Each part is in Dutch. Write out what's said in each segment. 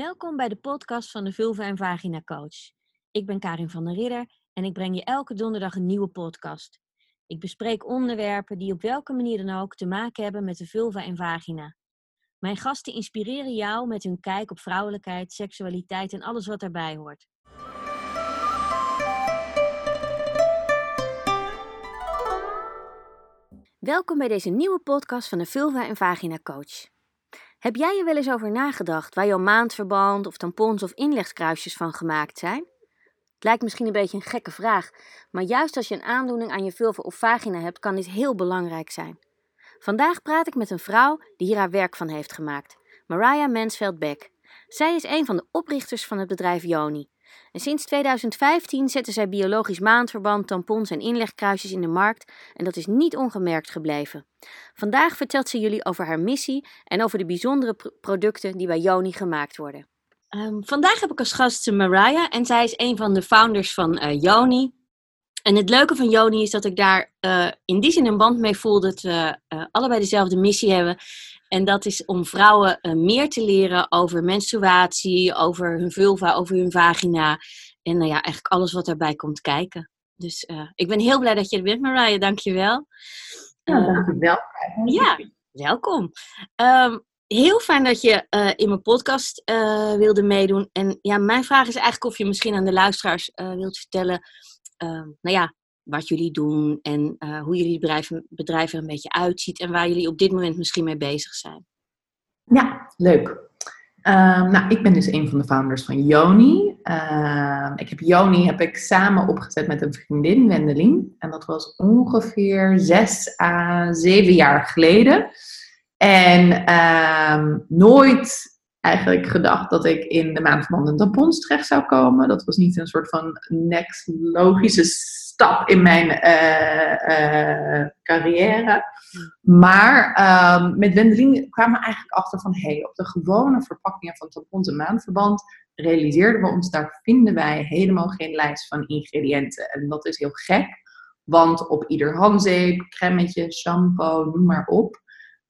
Welkom bij de podcast van de Vulva en Vagina Coach. Ik ben Karin van der Ridder en ik breng je elke donderdag een nieuwe podcast. Ik bespreek onderwerpen die op welke manier dan ook te maken hebben met de vulva en vagina. Mijn gasten inspireren jou met hun kijk op vrouwelijkheid, seksualiteit en alles wat daarbij hoort. Welkom bij deze nieuwe podcast van de Vulva en Vagina Coach. Heb jij er wel eens over nagedacht waar jouw maandverband of tampons of inlegkruisjes van gemaakt zijn? Het lijkt misschien een beetje een gekke vraag, maar juist als je een aandoening aan je vulva of vagina hebt, kan dit heel belangrijk zijn. Vandaag praat ik met een vrouw die hier haar werk van heeft gemaakt, Mariah Mansveld Beck. Zij is een van de oprichters van het bedrijf Yoni. En sinds 2015 zetten zij biologisch maandverband, tampons en inlegkruisjes in de markt en dat is niet ongemerkt gebleven. Vandaag vertelt ze jullie over haar missie en over de bijzondere producten die bij Yoni gemaakt worden. Ehm, vandaag heb ik als gast Mariah en zij is een van de founders van uh, Yoni. En het leuke van Yoni is dat ik daar uh, in die zin een band mee voel dat we uh, allebei dezelfde missie hebben. En dat is om vrouwen uh, meer te leren over menstruatie, over hun vulva, over hun vagina. En nou ja, eigenlijk alles wat daarbij komt kijken. Dus ik ben heel blij dat je er bent, Mariah. Dank je wel. Ja, dank je wel. Ja, welkom. Um, heel fijn dat je uh, in mijn podcast wilde meedoen. En ja, mijn vraag is eigenlijk of je misschien aan de luisteraars wilt vertellen, nou ja, wat jullie doen en hoe jullie bedrijf, bedrijf er een beetje uitziet en waar jullie op dit moment misschien mee bezig zijn. Ja, leuk. Um, nou, ik ben dus een van de founders van Yoni. Uh, ik heb Yoni heb ik samen opgezet met een vriendin, Wendelin. En dat was ongeveer zes à zeven jaar geleden. En uh, nooit eigenlijk gedacht dat ik in de maandverband en tampons terecht zou komen. Dat was niet een soort van next logische stap in mijn uh, uh, carrière. Maar uh, met Wendelin kwamen we eigenlijk achter van... hé, hey, op de gewone verpakkingen van tampons en maandverband... realiseerden we ons, daar vinden wij helemaal geen lijst van ingrediënten. En dat is heel gek, want op ieder handzeep, cremmetje, shampoo, noem maar op...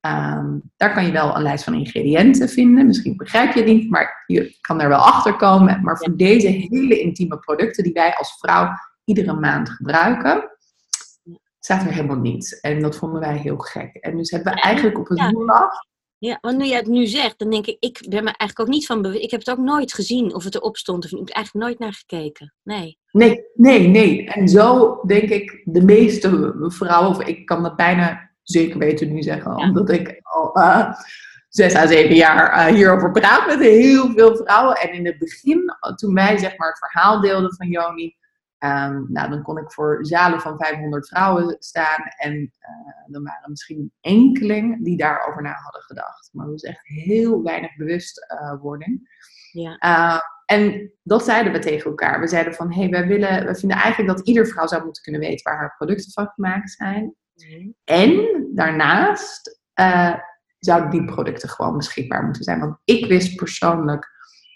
Um, daar kan je wel een lijst van ingrediënten vinden. Misschien begrijp je het niet, maar je kan er wel achter komen. Maar voor deze hele intieme producten die wij als vrouw iedere maand gebruiken, staat er helemaal niets. En dat vonden wij heel gek. En dus hebben we eigenlijk op een ja. Ja, want nu je het nu zegt, dan denk ik, ik ben me eigenlijk ook niet van bewust. Ik heb het ook nooit gezien of het erop stond of niet. Ik heb eigenlijk nooit naar gekeken. Nee. Nee, nee, nee. En zo denk ik de meeste vrouwen, of ik kan dat bijna zeker weten nu zeggen, ja. omdat ik al uh, zes à zeven jaar uh, hierover praat met heel veel vrouwen. En in het begin, toen wij zeg maar het verhaal deelden van Joni, um, nou, dan kon ik voor zalen van 500 vrouwen staan. En uh, dan waren misschien enkeling die daarover na hadden gedacht. Maar dat was echt heel weinig bewustwording. Ja. en dat zeiden we tegen elkaar. We zeiden van, hé, hey, wij willen, we vinden eigenlijk dat ieder vrouw zou moeten kunnen weten waar haar producten van gemaakt zijn. En daarnaast uh, zouden die producten gewoon beschikbaar moeten zijn. Want ik wist persoonlijk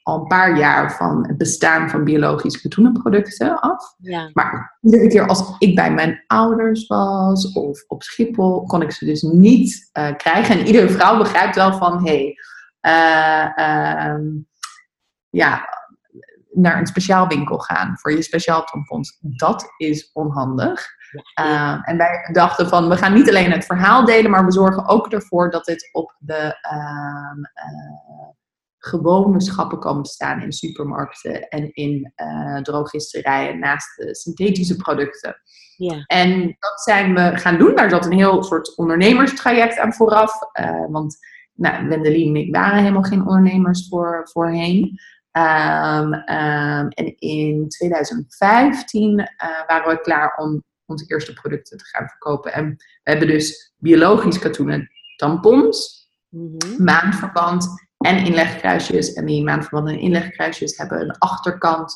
al een paar jaar van het bestaan van biologisch katoenen producten af. Ja. Maar iedere keer als ik bij mijn ouders was of op Schiphol, kon ik ze dus niet uh, krijgen. En iedere vrouw begrijpt wel van, hé, hey, uh, um, ja, naar een speciaal winkel gaan voor je speciaal tampons. Dat is onhandig. Uh, en wij dachten van, we gaan niet alleen het verhaal delen, maar we zorgen ook ervoor dat dit op de uh, uh, gewone schappen kan bestaan in supermarkten en in uh, drogisterijen naast de synthetische producten. Ja. En dat zijn we gaan doen. Daar zat een heel soort ondernemerstraject aan vooraf. Uh, want nou, Wendelin en ik waren helemaal geen ondernemers voor, voorheen. Um, um, en in 2015 uh, waren we klaar om onze eerste producten te gaan verkopen. En we hebben dus biologisch katoenen tampons, mm-hmm. maandverband en inlegkruisjes. En die maandverband en inlegkruisjes hebben een achterkant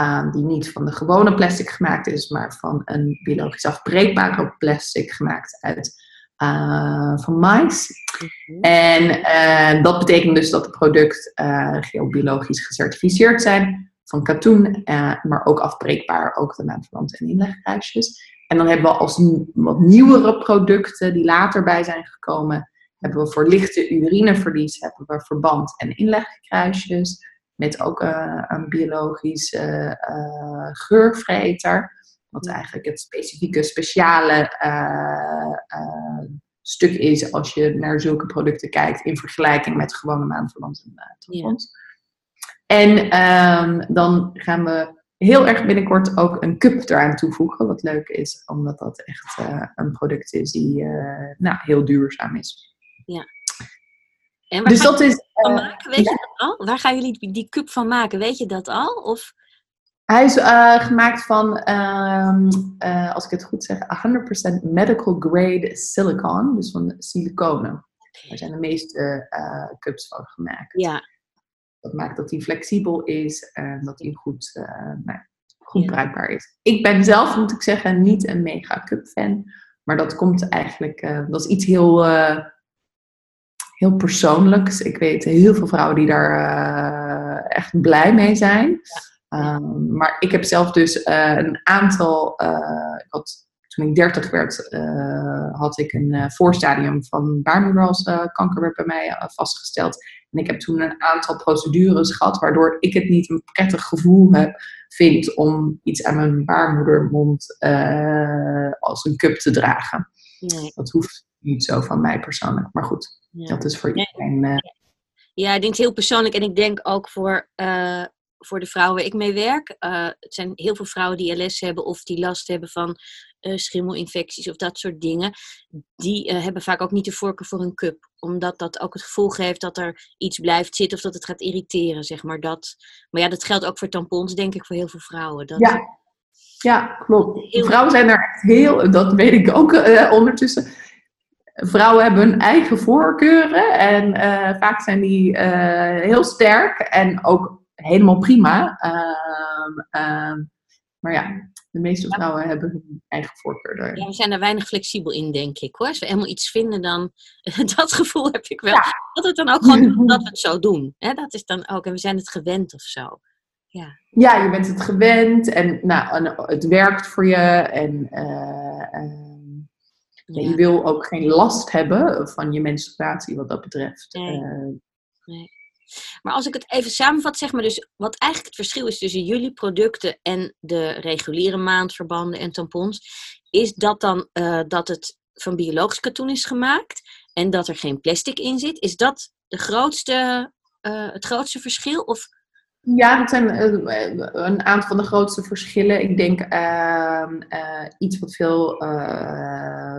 uh, die niet van de gewone plastic gemaakt is, maar van een biologisch afbreekbare plastic gemaakt uit uh, van mais. Mm-hmm. En uh, dat betekent dus dat de producten uh, geobiologisch gecertificeerd zijn van katoen, maar ook afbreekbaar, ook de maandverband en inlegkruisjes. En dan hebben we als wat nieuwere producten die later bij zijn gekomen, hebben we voor lichte urineverlies hebben we verband en inlegkruisjes. met ook een biologisch geurvreter. Wat eigenlijk het specifieke, speciale stuk is als je naar zulke producten kijkt in vergelijking met gewone maandverband en tampons. En ehm, dan gaan we heel erg binnenkort ook een cup eraan toevoegen. Wat leuk is, omdat dat echt uh, een product is die uh, nou, heel duurzaam is. Ja. En waar dus dat is. Uh, maken? Weet je dat al? Waar gaan jullie die cup van maken? Weet je dat al? Of? Hij is gemaakt van, um, als ik het goed zeg, 100% medical grade silicon, dus van siliconen. Daar zijn de meeste cups van gemaakt. Ja, dat maakt dat hij flexibel is en dat hij goed, nou, goed bruikbaar is. Ik ben zelf, moet ik zeggen, niet een mega cup fan. Maar dat komt eigenlijk, dat is iets heel, heel persoonlijks. Ik weet heel veel vrouwen die daar echt blij mee zijn. Um, maar ik heb zelf dus een aantal, ik had toen ik 30 werd, had ik een voorstadium van baarmoederhalskanker werd bij mij vastgesteld. En ik heb toen een aantal procedures gehad, waardoor ik het niet een prettig gevoel heb, vind om iets aan mijn baarmoedermond als een cup te dragen. Nee. Dat hoeft niet zo van mij persoonlijk. Maar goed, dat is voor iedereen. Uh... Ja, ik denk heel persoonlijk. En ik denk ook voor, uh, voor de vrouwen waar ik mee werk. het zijn heel veel vrouwen die LS hebben of die last hebben van schimmelinfecties of dat soort dingen, die hebben vaak ook niet de voorkeur voor een cup. Omdat dat ook het gevoel geeft dat er iets blijft zitten of dat het gaat irriteren, zeg maar. Dat, maar ja, dat geldt ook voor tampons, denk ik, voor heel veel vrouwen. Dat, ja. ja, klopt. Vrouwen zijn er echt heel, dat weet ik ook ondertussen. Vrouwen hebben hun eigen voorkeuren en vaak zijn die heel sterk en ook helemaal prima. Ehm, ehm, maar ja, de meeste vrouwen hebben hun eigen voorkeur Ja, we zijn er weinig flexibel in, denk ik hoor. Als we helemaal iets vinden, dan dat gevoel heb ik wel. Dat het dan ook gewoon dat we het zo doen. Hè? Dat is dan ook, en we zijn het gewend of zo. Ja. ja, je bent het gewend en, nou, het werkt voor je. En uh, je wil ook geen last hebben van je menstruatie wat dat betreft. Nee. Uh, nee. Maar als ik het even samenvat, zeg maar dus wat eigenlijk het verschil is tussen jullie producten en de reguliere maandverbanden en tampons, is dat dan uh, dat het van biologisch katoen is gemaakt en dat er geen plastic in zit. Is dat de grootste, uh, het grootste verschil? Of... Ja, dat zijn uh, een aantal van de grootste verschillen. Ik denk ehm, iets wat veel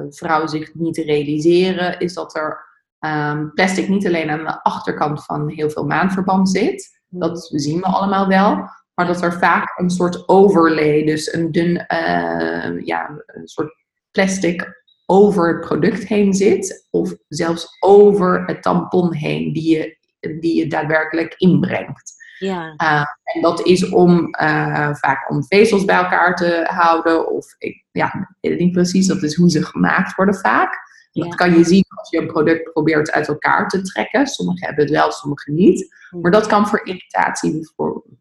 vrouwen zich niet realiseren, is dat er um, plastic niet alleen aan de achterkant van heel veel maandverband zit. Dat zien we allemaal wel. Maar dat er vaak een soort overlay, dus een dun, uh, ja, een soort plastic over het product heen zit. Of zelfs over het tampon heen, die je, die je daadwerkelijk inbrengt. Ja. Uh, en dat is om uh, vaak om vezels bij elkaar te houden. Of ik ja, weet het niet precies, dat is hoe ze gemaakt worden vaak. Dat kan je zien als je een product probeert uit elkaar te trekken. Sommigen hebben het wel, sommigen niet. Maar dat kan voor irritatie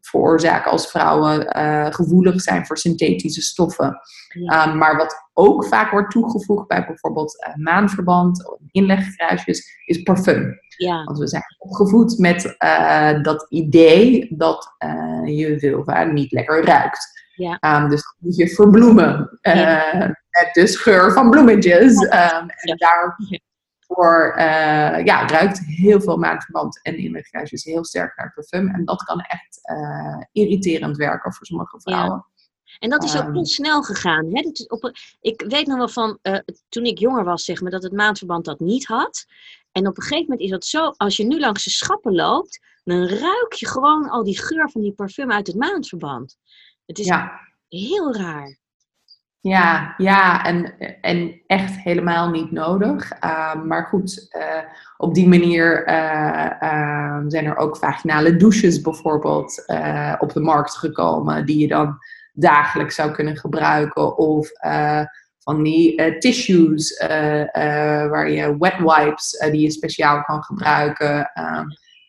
veroorzaken als vrouwen uh, gevoelig zijn voor synthetische stoffen. Um, maar wat ook vaak wordt toegevoegd bij bijvoorbeeld uh, maanverband of inlegkruisjes, is parfum. Ja. Want we zijn opgevoed met uh, dat idee dat je vulva niet lekker ruikt. Ja. Um, dus moet je verbloemen. Ja met de scheur van bloemetjes. Um, en daarvoor uh, ja, ruikt heel veel maandverband en inlegkruisjes heel sterk naar parfum. En dat kan echt uh, irriterend werken voor sommige vrouwen. En dat is ook um, heel snel gegaan. Hè? Dat is op, ik weet nog wel van uh, toen ik jonger was, zeg maar, dat het maandverband dat niet had. En op een gegeven moment is dat zo, als je nu langs de schappen loopt, dan ruik je gewoon al die geur van die parfum uit het maandverband. Het is ja. heel raar. Ja, ja en, en echt helemaal niet nodig. Uh, maar goed, uh, op die manier uh, zijn er ook vaginale douches bijvoorbeeld op de markt gekomen, die je dan dagelijks zou kunnen gebruiken. Of van die tissues waar je wet wipes, die je speciaal kan gebruiken.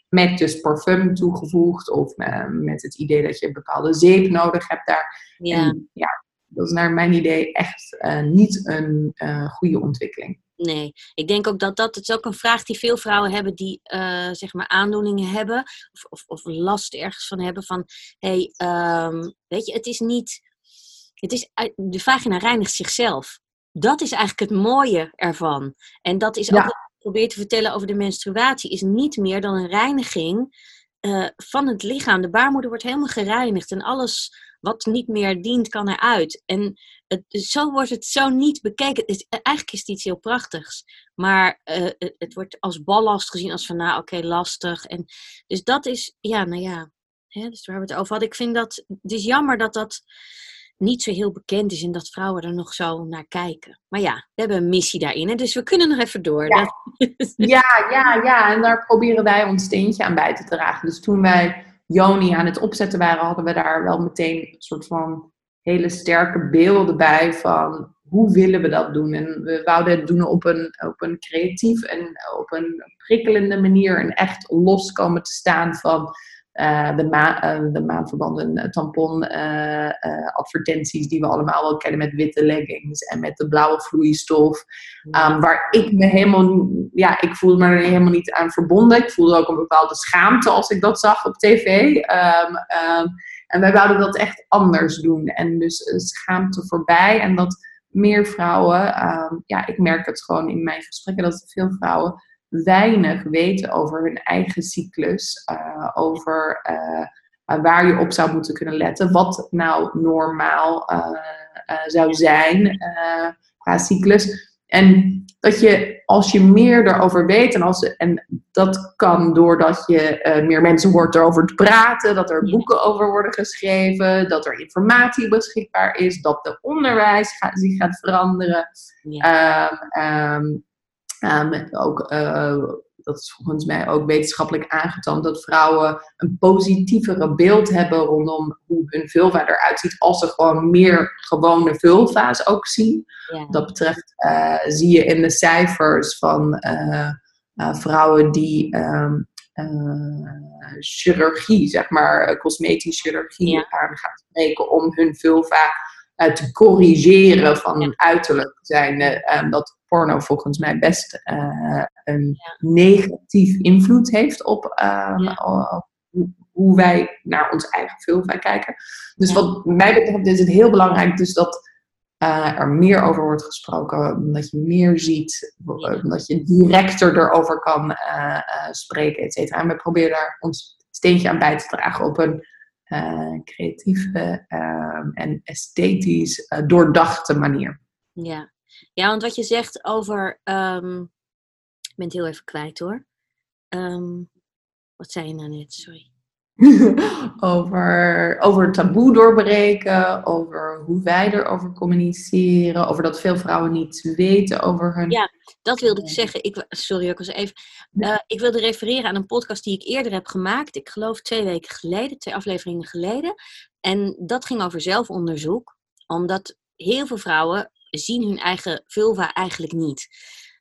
met dus parfum toegevoegd of met het idee dat je een bepaalde zeep nodig hebt daar. Ja. ja, dat is naar mijn idee echt uh, niet een uh, goede ontwikkeling. Nee, ik denk ook dat dat, het is ook een vraag die veel vrouwen hebben die uh, zeg maar aandoeningen hebben of, of, of, last ergens van hebben van, hey, um, weet je, het is niet, het is, de vagina reinigt zichzelf. Dat is eigenlijk het mooie ervan. En dat is ook wat ik probeer te vertellen over de menstruatie, is niet meer dan een reiniging uh, van het lichaam. De baarmoeder wordt helemaal gereinigd en alles wat niet meer dient, kan eruit. En het, zo wordt het zo niet bekeken. Het, eigenlijk is het iets heel prachtigs. Maar uh, het, het, wordt als ballast gezien als van, nou oké, lastig. En, dus dat is, ja, nou ja. Hè, dus waar we het over hadden. Ik vind dat, het is jammer dat dat niet zo heel bekend is en dat vrouwen er nog zo naar kijken. Maar ja, we hebben een missie daarin, hè, dus we kunnen nog even door. Ja. ja, ja, ja, en daar proberen wij ons steentje aan bij te dragen. Dus toen wij Joni aan het opzetten waren, hadden we daar wel meteen een soort van hele sterke beelden bij van hoe willen we dat doen. En we wouden het doen op een, op een creatief en op een prikkelende manier en echt los komen te staan van uh, de, ma uh, de maandverbanden, uh, tampon advertenties die we allemaal wel kennen met witte leggings en met de blauwe vloeistof. Um, waar ik me helemaal, ja, ik voelde me er helemaal niet aan verbonden. Ik voelde ook een bepaalde schaamte als ik dat zag op tv. Um, um, en wij wouden dat echt anders doen. En dus schaamte voorbij en dat meer vrouwen, ja, ik merk het gewoon in mijn gesprekken dat veel vrouwen weinig weten over hun eigen cyclus, uh, over uh, waar je op zou moeten kunnen letten, wat nou normaal zou zijn qua cyclus. En dat je, als je meer erover weet, en, als, en dat kan doordat je meer mensen hoort erover te praten, dat er boeken over worden geschreven, dat er informatie beschikbaar is, dat de onderwijs gaat, zich gaat veranderen. Ja. Um, Um, ook, uh, dat is volgens mij ook wetenschappelijk aangetoond dat vrouwen een positievere beeld hebben rondom hoe hun vulva eruit ziet als ze gewoon meer gewone vulva's ook zien. Ja. Dat betreft uh, zie je in de cijfers van uh, vrouwen die um, chirurgie, zeg maar, cosmetische chirurgie ja. aan gaan spreken om hun vulva te corrigeren van ja. uiterlijk zijn. Um, dat porno volgens mij best uh, een negatief invloed heeft op, op hoe wij naar ons eigen vulva kijken. Dus wat mij betreft is het heel belangrijk dus dat uh, er meer over wordt gesproken, dat je meer ziet, dat je directer erover kan spreken, et cetera. En we proberen daar ons steentje aan bij te dragen op een creatieve ehm, en esthetisch doordachte manier. Ja, ja, want wat je zegt over. Um, ik ben het heel even kwijt hoor. Um, wat zei je nou net? Sorry. over, over taboe doorbreken, over hoe wij erover communiceren, over dat veel vrouwen niet weten over hun. Ja, dat wilde ik zeggen. Ik, sorry, ik was even. Uh, ik wilde refereren aan een podcast die ik eerder heb gemaakt. Ik geloof twee weken geleden, twee afleveringen geleden. En dat ging over zelfonderzoek, omdat heel veel vrouwen zien hun eigen vulva eigenlijk niet.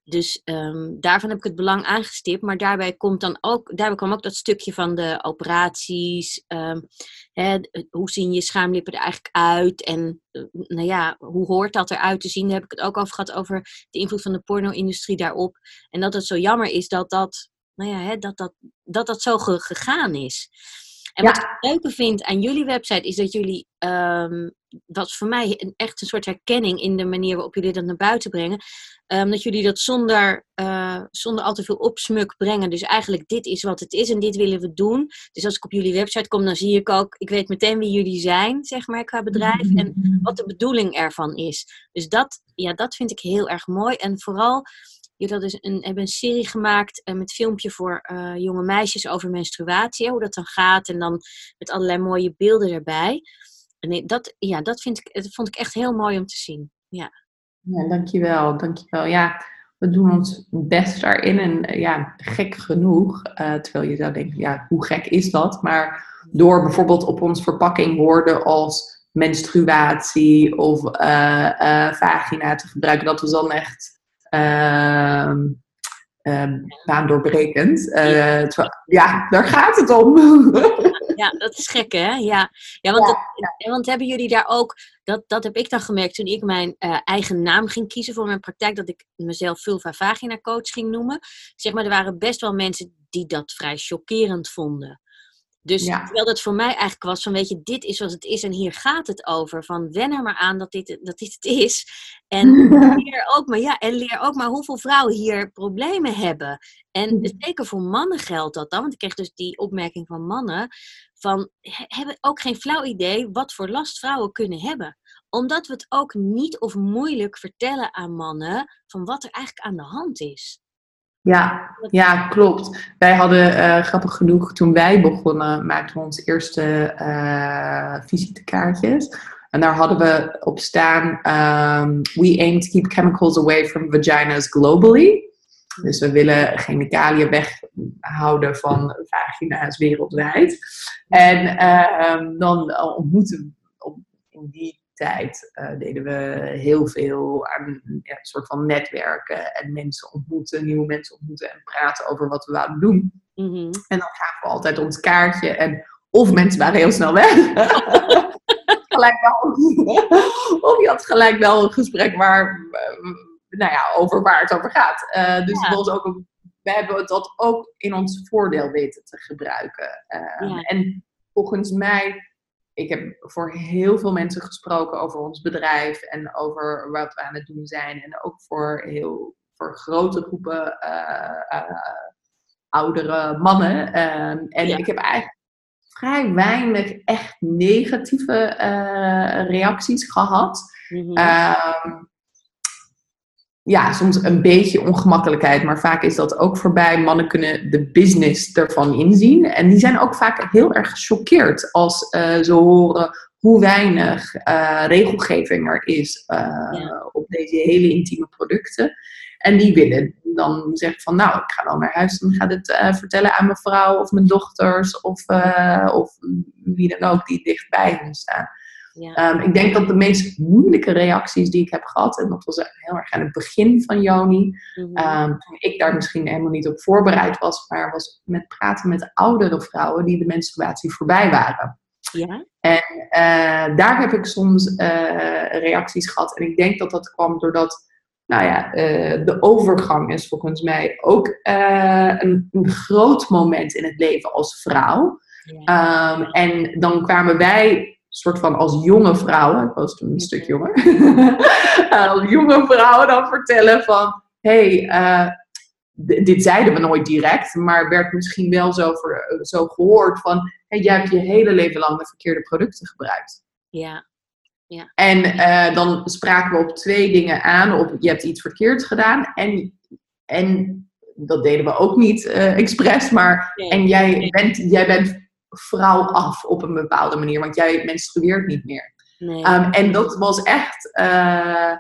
Dus um, daarvan heb ik het belang aangestipt. Maar daarbij komt dan ook, daarbij kwam ook dat stukje van de operaties. Um, hè, hoe zien je schaamlippen er eigenlijk uit? En uh, nou ja, hoe hoort dat eruit te zien? Daar heb ik het ook over gehad over de invloed van de porno-industrie daarop. En dat het zo jammer is dat dat, nou ja, hè, dat, dat, dat, dat zo gegaan is. En wat ik leuke vind aan jullie website is dat jullie, um, dat is voor mij een, echt een soort herkenning in de manier waarop jullie dat naar buiten brengen. Um, dat jullie dat zonder, uh, zonder al te veel opsmuk brengen. Dus eigenlijk dit is wat het is en dit willen we doen. Dus als ik op jullie website kom, dan zie ik ook, ik weet meteen wie jullie zijn, zeg maar, qua bedrijf. En wat de bedoeling ervan is. Dus dat, ja, dat vind ik heel erg mooi. En vooral Jullie dus een, hebben een serie gemaakt uh, met filmpje voor uh, jonge meisjes over menstruatie. Hoe dat dan gaat. En dan met allerlei mooie beelden erbij. En dat, ja, dat, vind ik, dat vond ik echt heel mooi om te zien. Ja. ja, dankjewel. Dankjewel. Ja, we doen ons best daarin. En uh, ja, gek genoeg. terwijl je zou denken, ja, hoe gek is dat? Maar door bijvoorbeeld op ons verpakking woorden als menstruatie of vagina te gebruiken, dat we dan echt baandoorbrekend. Uh, ja, daar gaat het om. ja, dat is gek hè? Ja, ja, want, Dat, want hebben jullie daar ook, dat, dat heb ik dan gemerkt toen ik mijn uh, eigen naam ging kiezen voor mijn praktijk, dat ik mezelf vulva vagina coach ging noemen. Zeg maar, er waren best wel mensen die dat vrij chockerend vonden. Dus terwijl dat voor mij eigenlijk was van, weet je, dit is wat het is en hier gaat het over. Van wen er maar aan dat dit, dat dit het is. En leer ook maar, ja, en leer ook maar hoeveel vrouwen hier problemen hebben. En mhm. zeker voor mannen geldt dat dan. Want ik kreeg dus die opmerking van mannen. Van, hebben ook geen flauw idee wat voor last vrouwen kunnen hebben. Omdat we het ook niet of moeilijk vertellen aan mannen van wat er eigenlijk aan de hand is. Ja, ja, klopt. Wij hadden uh, grappig genoeg, toen wij begonnen, maakten we onze eerste uh, visitekaartjes. En daar hadden we op staan: um, We aim to keep chemicals away from vaginas globally. Dus we willen chemicaliën weghouden van vagina's wereldwijd. En uh, dan ontmoeten we in die tijd uh, deden we heel veel aan ja, een soort van netwerken en mensen ontmoeten, nieuwe mensen ontmoeten en praten over wat we wouden doen. Mm-hmm. En dan gaven we altijd ons kaartje en of mensen waren heel snel weg. gelijk wel, of je had gelijk wel een gesprek waar, uh, nou ja, over waar het over gaat. Uh, dus ja. ook een, we hebben dat ook in ons voordeel weten te gebruiken. Ja. En volgens mij ik heb voor heel veel mensen gesproken over ons bedrijf en over wat we aan het doen zijn. En ook voor heel voor grote groepen uh, uh, oudere mannen. Ehm, en ik heb eigenlijk vrij weinig echt negatieve uh, reacties gehad. Mm ja, soms een beetje ongemakkelijkheid, maar vaak is dat ook voorbij. Mannen kunnen de business ervan inzien. En die zijn ook vaak heel erg gechoqueerd als uh, ze horen hoe weinig uh, regelgeving er is uh, op deze hele intieme producten. En die willen dan zeggen van, nou, ik ga dan naar huis en ga dit vertellen aan mijn vrouw of mijn dochters of, of wie dan ook die dicht bij hen staan. Ja. Ehm, ik denk dat de meest moeilijke reacties die ik heb gehad, en dat was heel erg aan het begin van Joni, mm toen ik daar misschien helemaal niet op voorbereid was, maar was met praten met oudere vrouwen die de menstruatie voorbij waren. Ja. En uh, daar heb ik soms uh, reacties gehad. En ik denk dat dat kwam doordat, nou ja, uh, de overgang is volgens mij ook een, een, groot moment in het leven als vrouw. Ja. Um, en dan kwamen wij soort van als jonge vrouwen, ik was toen een stuk jonger, als jonge vrouwen dan vertellen van, hé, hey, uh, dit zeiden we nooit direct, maar werd misschien wel zo, voor, zo gehoord van, hey, jij hebt je hele leven lang de verkeerde producten gebruikt. Ja. ja. En uh, dan spraken we op twee dingen aan, op je hebt iets verkeerd gedaan en, en dat deden we ook niet uh, expres, maar en jij bent, jij bent vrouw af op een bepaalde manier, want jij menstrueert niet meer. Nee. Um, en dat was echt, uh,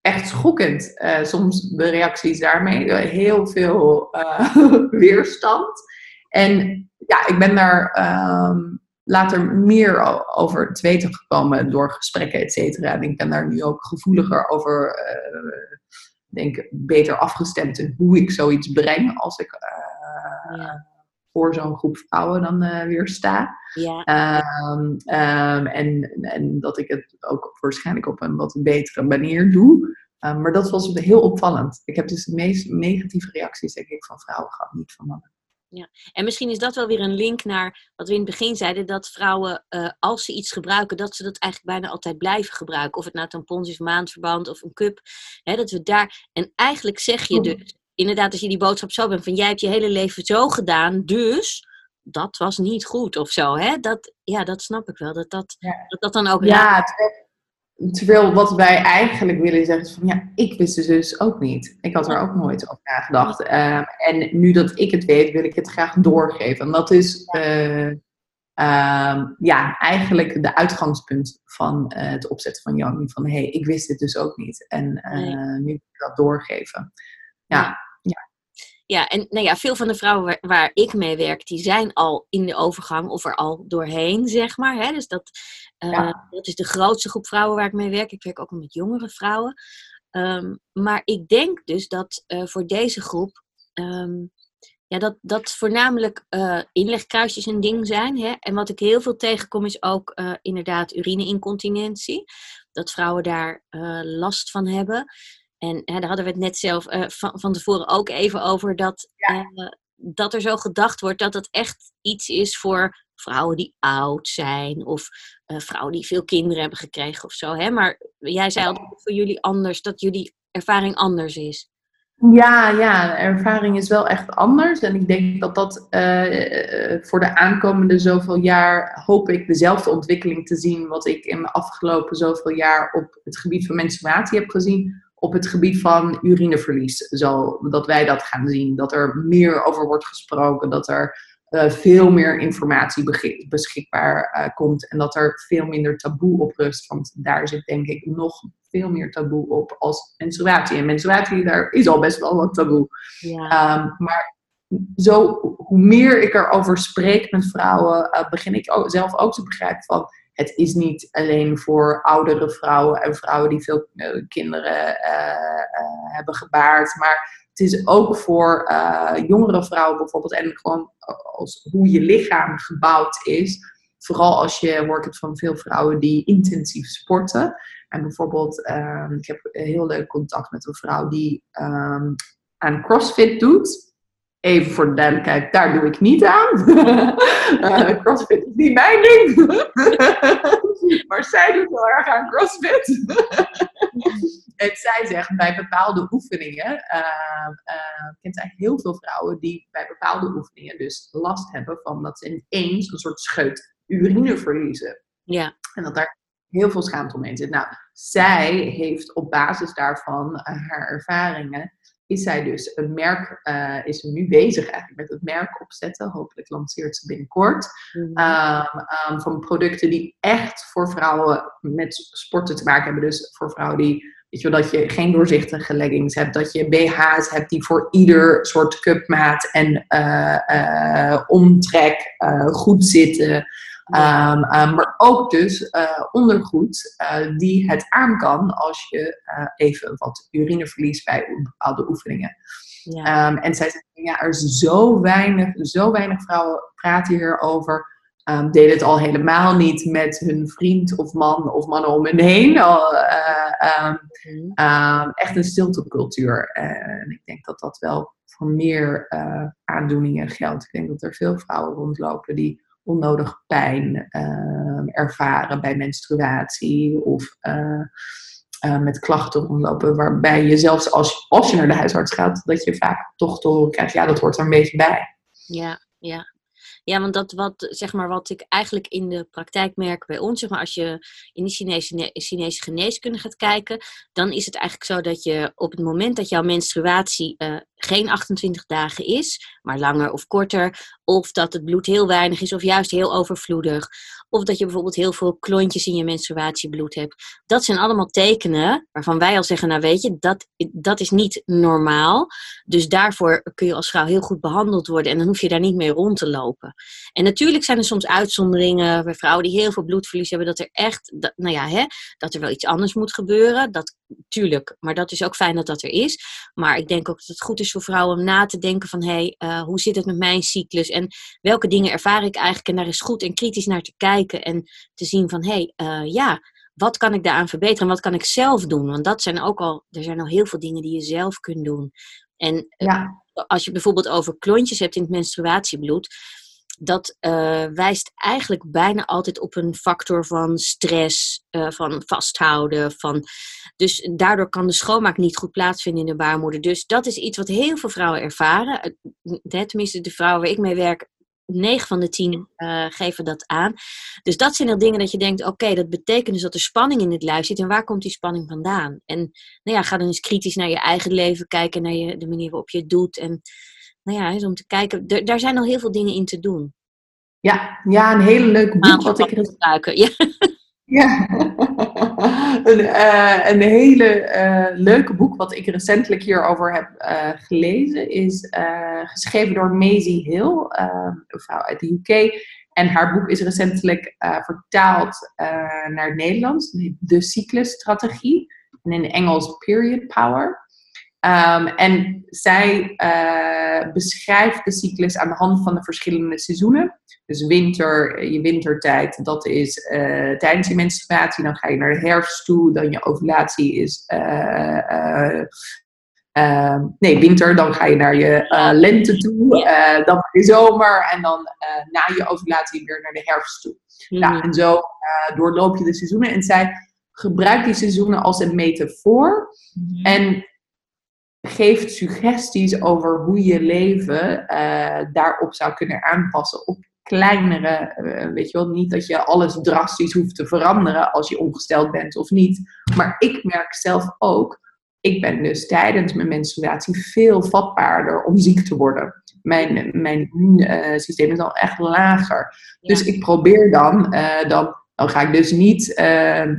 echt schokkend, uh, soms de reacties daarmee. Heel veel uh, weerstand. En ja, ik ben daar um, later meer over te weten gekomen door gesprekken, et cetera. En ik ben daar nu ook gevoeliger over, denk beter afgestemd in hoe ik zoiets breng als ik ja voor zo'n groep vrouwen dan uh, weer sta. Ja. Um, um, en, en dat ik het ook waarschijnlijk op een wat betere manier doe. Um, maar dat was heel opvallend. Ik heb dus de meest negatieve reacties, denk ik, van vrouwen gehad, niet van mannen. Ja, en misschien is dat wel weer een link naar wat we in het begin zeiden: dat vrouwen, uh, als ze iets gebruiken, dat ze dat eigenlijk bijna altijd blijven gebruiken. Of het nou tampons is, maandverband of een cup. Hè, dat we daar. En eigenlijk zeg je dus inderdaad, als je die boodschap zo bent van jij hebt je hele leven zo gedaan, dus dat was niet goed of zo. Hè? Dat, ja, dat snap ik wel. Dat dat, dat, dat dan ook. Ja, terwijl, wat wij eigenlijk willen zeggen is van ja, ik wist het dus ook niet. Ik had er ook nooit over nagedacht. Um, en nu dat ik het weet, wil ik het graag doorgeven. En dat is. Uh, ja, eigenlijk de uitgangspunt van uh, het opzetten van Jan. Van hé, hey, ik wist het dus ook niet. En uh, nu wil ik dat doorgeven. Ja. Ja, en nou ja, veel van de vrouwen waar, ik mee werk, die zijn al in de overgang of er al doorheen, zeg maar. Hè? Dus dat, uh, dat is de grootste groep vrouwen waar ik mee werk. Ik werk ook met jongere vrouwen. Um, maar ik denk dus dat uh, voor deze groep um, ja, dat, dat voornamelijk uh, inlegkruisjes een ding zijn. Hè? En wat ik heel veel tegenkom is ook inderdaad urineincontinentie. Dat vrouwen daar last van hebben. En daar hadden we het net zelf van, van tevoren ook even over. Dat, ja. dat er zo gedacht wordt dat het echt iets is voor vrouwen die oud zijn. Of vrouwen die veel kinderen hebben gekregen of zo. Hè? Maar jij zei al voor jullie anders, dat jullie ervaring anders is. Ja, ja, de ervaring is wel echt anders. En ik denk dat dat uh, voor de aankomende zoveel jaar hoop ik dezelfde ontwikkeling te zien wat ik in de afgelopen zoveel jaar op het gebied van menstruatie heb gezien. Op het gebied van urineverlies. Zo, dat wij dat gaan zien. Dat er meer over wordt gesproken. Dat er uh, veel meer informatie beschikbaar uh, komt. En dat er veel minder taboe op rust. Want daar zit denk ik nog veel meer taboe op als menstruatie. En menstruatie, daar is al best wel wat taboe. Ja. Um, maar zo, hoe meer ik erover spreek met vrouwen, uh, begin ik ook, zelf ook te begrijpen van het is niet alleen voor oudere vrouwen en vrouwen die veel uh, kinderen uh, hebben gebaard, maar het is ook voor jongere vrouwen bijvoorbeeld en gewoon als, hoe je lichaam gebouwd is. Vooral als je hoort van veel vrouwen die intensief sporten. En bijvoorbeeld, um, ik heb heel leuk contact met een vrouw die um, aan CrossFit doet. Even voor de duidelijkheid, daar doe ik niet aan. uh, CrossFit is niet mijn ding. maar zij doet heel erg aan CrossFit. en zij zegt bij bepaalde oefeningen, uh, uh, kent zij heel veel vrouwen die bij bepaalde oefeningen dus last hebben van dat ze ineens een soort scheut urine verliezen. Ja. En dat daar heel veel schaamte omheen zit. Nou, zij heeft op basis daarvan haar ervaringen, is zij dus een merk, uh, is nu bezig eigenlijk met het merk opzetten. Hopelijk lanceert ze binnenkort. Mm um, van producten die echt voor vrouwen met sporten te maken hebben. Dus voor vrouwen die Weet je wel, dat je geen doorzichtige leggings hebt. Dat je BH's hebt die voor ieder soort cupmaat en uh, uh, omtrek goed zitten. Um, maar ook dus uh, ondergoed uh, die het aan kan als je uh, even wat urine verliest bij bepaalde oefeningen. Ja. Um, en zij zeggen, ja, er is zo weinig, zo weinig vrouwen praten hierover. Um, deden het al helemaal niet met hun vriend of man of mannen om hen heen. Al, mm. echt een stiltecultuur. En ik denk dat dat wel voor meer aandoeningen geldt. Ik denk dat er veel vrouwen rondlopen die onnodig pijn uh, ervaren bij menstruatie of uh, uh, met klachten rondlopen, waarbij je zelfs als, als je naar de huisarts gaat, dat je vaak toch te krijgt, ja, dat hoort er een beetje bij. Ja, ja. Ja, want dat wat, zeg maar, wat ik eigenlijk in de praktijk merk bij ons, zeg maar, als je in de Chinese, Chinese geneeskunde gaat kijken, dan is het eigenlijk zo dat je op het moment dat jouw menstruatie uh, geen 28 dagen is, maar langer of korter, of dat het bloed heel weinig is of juist heel overvloedig, of dat je bijvoorbeeld heel veel klontjes in je menstruatiebloed hebt. Dat zijn allemaal tekenen waarvan wij al zeggen, nou weet je, dat, dat is niet normaal. Dus daarvoor kun je als vrouw heel goed behandeld worden en dan hoef je daar niet mee rond te lopen. En natuurlijk zijn er soms uitzonderingen bij vrouwen die heel veel bloedverlies hebben, dat er echt, dat, nou ja, hè, dat er wel iets anders moet gebeuren. Dat, tuurlijk, maar dat is ook fijn dat dat er is. Maar ik denk ook dat het goed is voor vrouwen om na te denken van, hé, hey, uh, hoe zit het met mijn cyclus en welke dingen ervaar ik eigenlijk en daar is goed en kritisch naar te kijken en te zien van hé, hey, uh, ja, wat kan ik daaraan verbeteren en wat kan ik zelf doen? Want dat zijn ook al, er zijn al heel veel dingen die je zelf kunt doen. En eh, ja. als je bijvoorbeeld over klontjes hebt in het menstruatiebloed, dat uh, wijst eigenlijk bijna altijd op een factor van stress, uh, van vasthouden. Van, dus daardoor kan de schoonmaak niet goed plaatsvinden in de baarmoeder. Dus dat is iets wat heel veel vrouwen ervaren. Tenminste, de vrouwen waar ik mee werk, 9 van de 10 uh, eh, geven dat aan. Dus dat zijn er dingen dat je denkt: oké, dat betekent dus dat er spanning in het lijf zit. En waar komt die spanning vandaan? En nou ja, ga dan eens kritisch naar je eigen leven kijken, naar je, de manier waarop je het doet. En nou ja, eens om te kijken, daar zijn al heel veel dingen in te doen. Ja, ja een hele leuke boek wat ik er... Ja. Ja, een, uh, een hele uh, leuke boek wat ik recentelijk hierover heb uh, gelezen is geschreven door Maisie Hill, een vrouw uit de UK. En haar boek is recentelijk vertaald naar het Nederlands, de cyclusstrategie. En in Engels Period Power. Ehm, en zij uh, beschrijft de cyclus aan de hand van de verschillende seizoenen. Dus winter, je wintertijd, dat is uh, tijdens je menstruatie. Dan ga je naar de herfst toe. Dan je ovulatie is uh, nee, winter, dan ga je naar je lente toe, dan naar je zomer en dan na je ovulatie weer naar de herfst toe. Mm. Nou, en zo doorloop je de seizoenen. En zij gebruikt die seizoenen als een metafoor mm. en geeft suggesties over hoe je leven daarop zou kunnen aanpassen. Op kleinere, weet je wel, niet dat je alles drastisch hoeft te veranderen als je ongesteld bent of niet. Maar ik merk zelf ook ik ben dus tijdens mijn menstruatie veel vatbaarder om ziek te worden. Mijn, mijn immuunsysteem is al echt lager. Dus ik probeer dan, uh, dan, dan ga ik dus niet,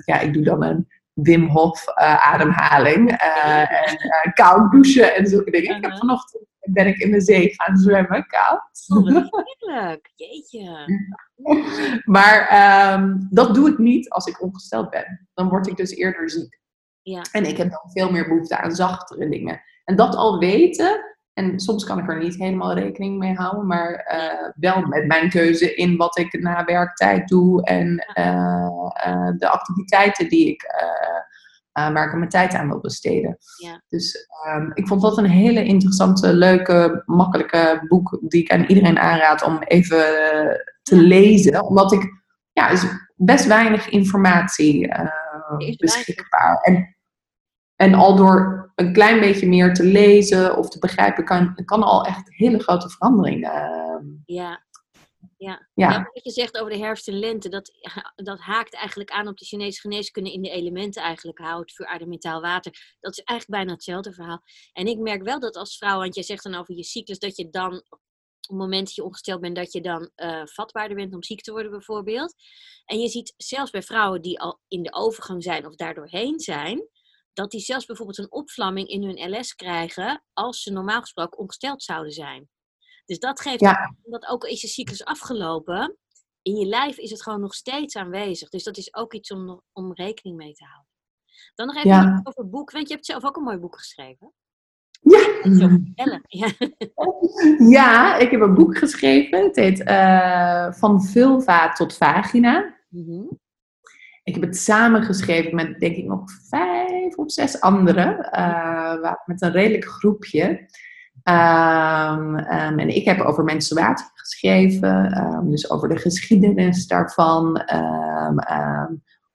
ja, ik doe dan een Wim Hof uh, ademhaling en koud douchen en zulke dingen. Ik heb vanochtend ben ik in de zee gaan zwemmen, koud. Oh, heerlijk, jeetje. maar um, dat doe ik niet als ik ongesteld ben. Dan word ik dus eerder ziek. Ja. En ik heb dan veel meer behoefte aan zachtere dingen. En dat al weten, en soms kan ik er niet helemaal rekening mee houden, maar uh, wel met mijn keuze in wat ik na werktijd doe en uh, uh, de activiteiten die ik, waar ik mijn tijd aan wil besteden. Ja. Dus um, ik vond dat een hele interessante, leuke, makkelijke boek die ik aan iedereen aanraad om even te lezen. Omdat ik, ja, is best weinig informatie beschikbaar. En, en al door een klein beetje meer te lezen of te begrijpen, kan, kan al echt hele grote veranderingen. Ehm, ja. Ja. Ja. wat je zegt over de herfst en lente, dat, dat haakt eigenlijk aan op de Chinese geneeskunde in de elementen eigenlijk hout, vuur, aarde, metaal, water. Dat is eigenlijk bijna hetzelfde verhaal. En ik merk wel dat als vrouw, want jij zegt dan over je cyclus, dat je dan op het moment dat je ongesteld bent, dat je dan uh, vatbaarder bent om ziek te worden, bijvoorbeeld. En je ziet zelfs bij vrouwen die al in de overgang zijn of daardoorheen zijn, dat die zelfs bijvoorbeeld een opvlamming in hun LS krijgen als ze normaal gesproken ongesteld zouden zijn. Dus dat geeft ja. dat ook al is je cyclus afgelopen, in je lijf is het gewoon nog steeds aanwezig. Dus dat is ook iets om, om rekening mee te houden. Dan nog even ja. over het boek, want je hebt zelf ook een mooi boek geschreven. Ja. Ja. ja, ik heb een boek geschreven. Het heet uh, Van vulva tot vagina. Mm -hmm. Ik heb het samengeschreven met, denk ik, nog vijf of zes anderen. Uh, met een redelijk groepje. Um, um, en ik heb over menstruatie geschreven. Um, dus over de geschiedenis daarvan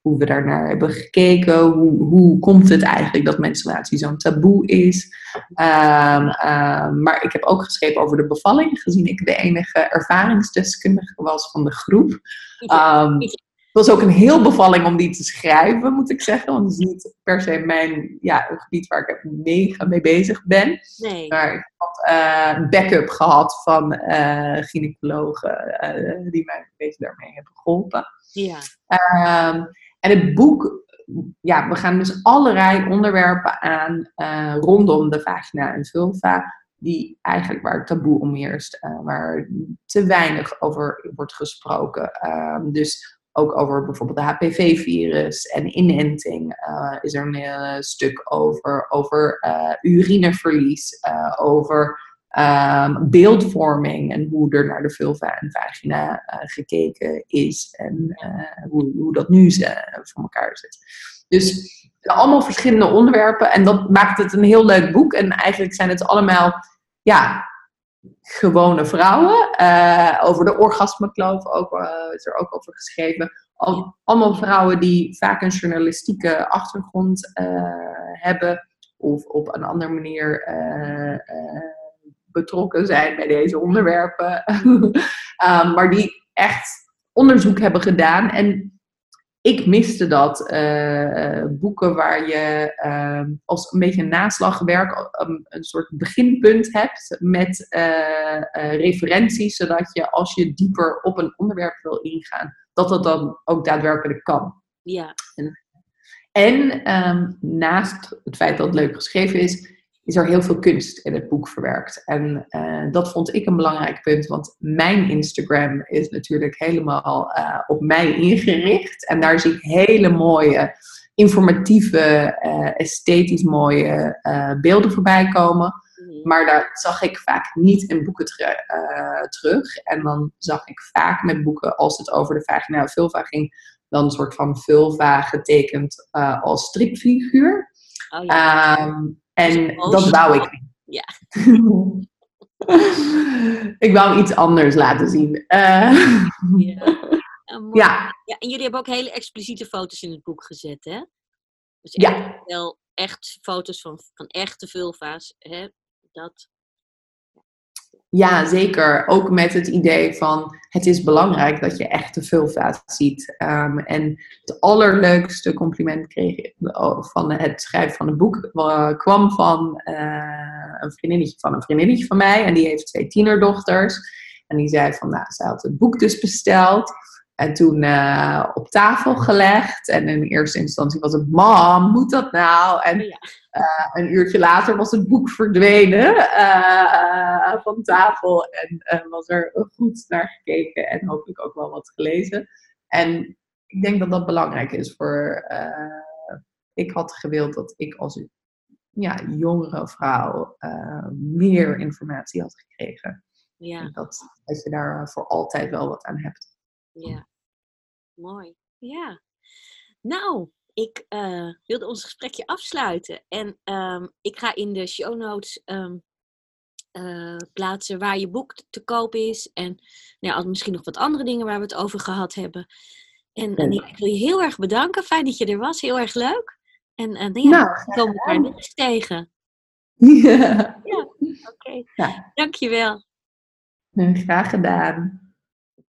hoe we daar naar hebben gekeken. Hoe, hoe komt het eigenlijk dat menstruatie zo'n taboe is? Maar ik heb ook geschreven over de bevalling, gezien ik de enige ervaringsdeskundige was van de groep. Was ook een heel bevalling om die te schrijven, moet ik zeggen. Want het is niet per se mijn ja, een gebied waar ik mega mee bezig ben. Nee. Maar ik had uh, een backup gehad van uh, gynaecologen uh, die mij een beetje daarmee hebben geholpen. Ja. En het boek, ja, we gaan dus allerlei onderwerpen aan rondom de vagina en vulva, die eigenlijk waar het taboe om heerst, uh, waar te weinig over wordt gesproken. Uh, dus ook over bijvoorbeeld de HPV-virus en inenting uh, is er een stuk over, over urineverlies, over um, beeldvorming en hoe er naar de vulva en vagina uh, gekeken is en uh, hoe, hoe dat nu uh, voor elkaar zit. Dus allemaal verschillende onderwerpen en dat maakt het een heel leuk boek. En eigenlijk zijn het allemaal ja, gewone vrouwen. over de orgasmekloof ook, is er ook over geschreven. Al, allemaal vrouwen die vaak een journalistieke achtergrond hebben of op een andere manier betrokken zijn bij deze onderwerpen. um, maar die echt onderzoek hebben gedaan. En ik miste dat. Uh, boeken waar je uh, als een beetje naslagwerk um, een soort beginpunt hebt met uh, referenties, zodat je als je dieper op een onderwerp wil ingaan, dat dat dan ook daadwerkelijk kan. Ja. En, en um, naast het feit dat het leuk geschreven is, is er heel veel kunst in het boek verwerkt. En uh, dat vond ik een belangrijk punt, want mijn Instagram is natuurlijk helemaal uh, op mij ingericht. En daar zie ik hele mooie informatieve, eh, esthetisch mooie eh, beelden voorbij komen. Mhm. Maar daar zag ik vaak niet in boeken ter- eh, terug. En dan zag ik vaak met boeken, als het over de vaginale vulva ging, dan een soort van vulva getekend eh, als stripfiguur. Oh ja. Ehm, en Zo'n dat wou ik niet. Ja. ik wou iets anders laten zien. Eh, ja. Ja, ja, en jullie hebben ook hele expliciete foto's in het boek gezet, hè? Dus Ja. wel echt foto's van, van echte vulva's, hè? Dat, ja, zeker. Ook met het idee van het is belangrijk dat je echte vulva's ziet. Ehm, en het allerleukste compliment kreeg oh, van het schrijven van het boek eh, kwam van eh, een vriendinnetje van een vriendinnetje van mij. En die heeft twee tienerdochters. En die zei van, nou, zij had het boek dus besteld. En toen eh, op tafel gelegd. En in eerste instantie was het, mam, moet dat nou? En ja. eh, een uurtje later was het boek verdwenen eh, van tafel. En was er goed naar gekeken en hopelijk ook wel wat gelezen. En ik denk dat dat belangrijk is voor... ik had gewild dat ik als ja, jongere vrouw meer informatie had gekregen. ja, Dat, dat je daar voor altijd wel wat aan hebt. Ja. Mooi. Ja. Nou, ik eh, wilde ons gesprekje afsluiten. En ehm, ik ga in de show notes ehm, eh, plaatsen waar je boek te koop is. En nou ja, misschien nog wat andere dingen waar we het over gehad hebben. En, en ik wil je heel erg bedanken. Fijn dat je er was. Heel erg leuk. En, en ja, Nou, we komen elkaar nog eens tegen. Ja, Oké. Ja. Dankjewel. graag gedaan.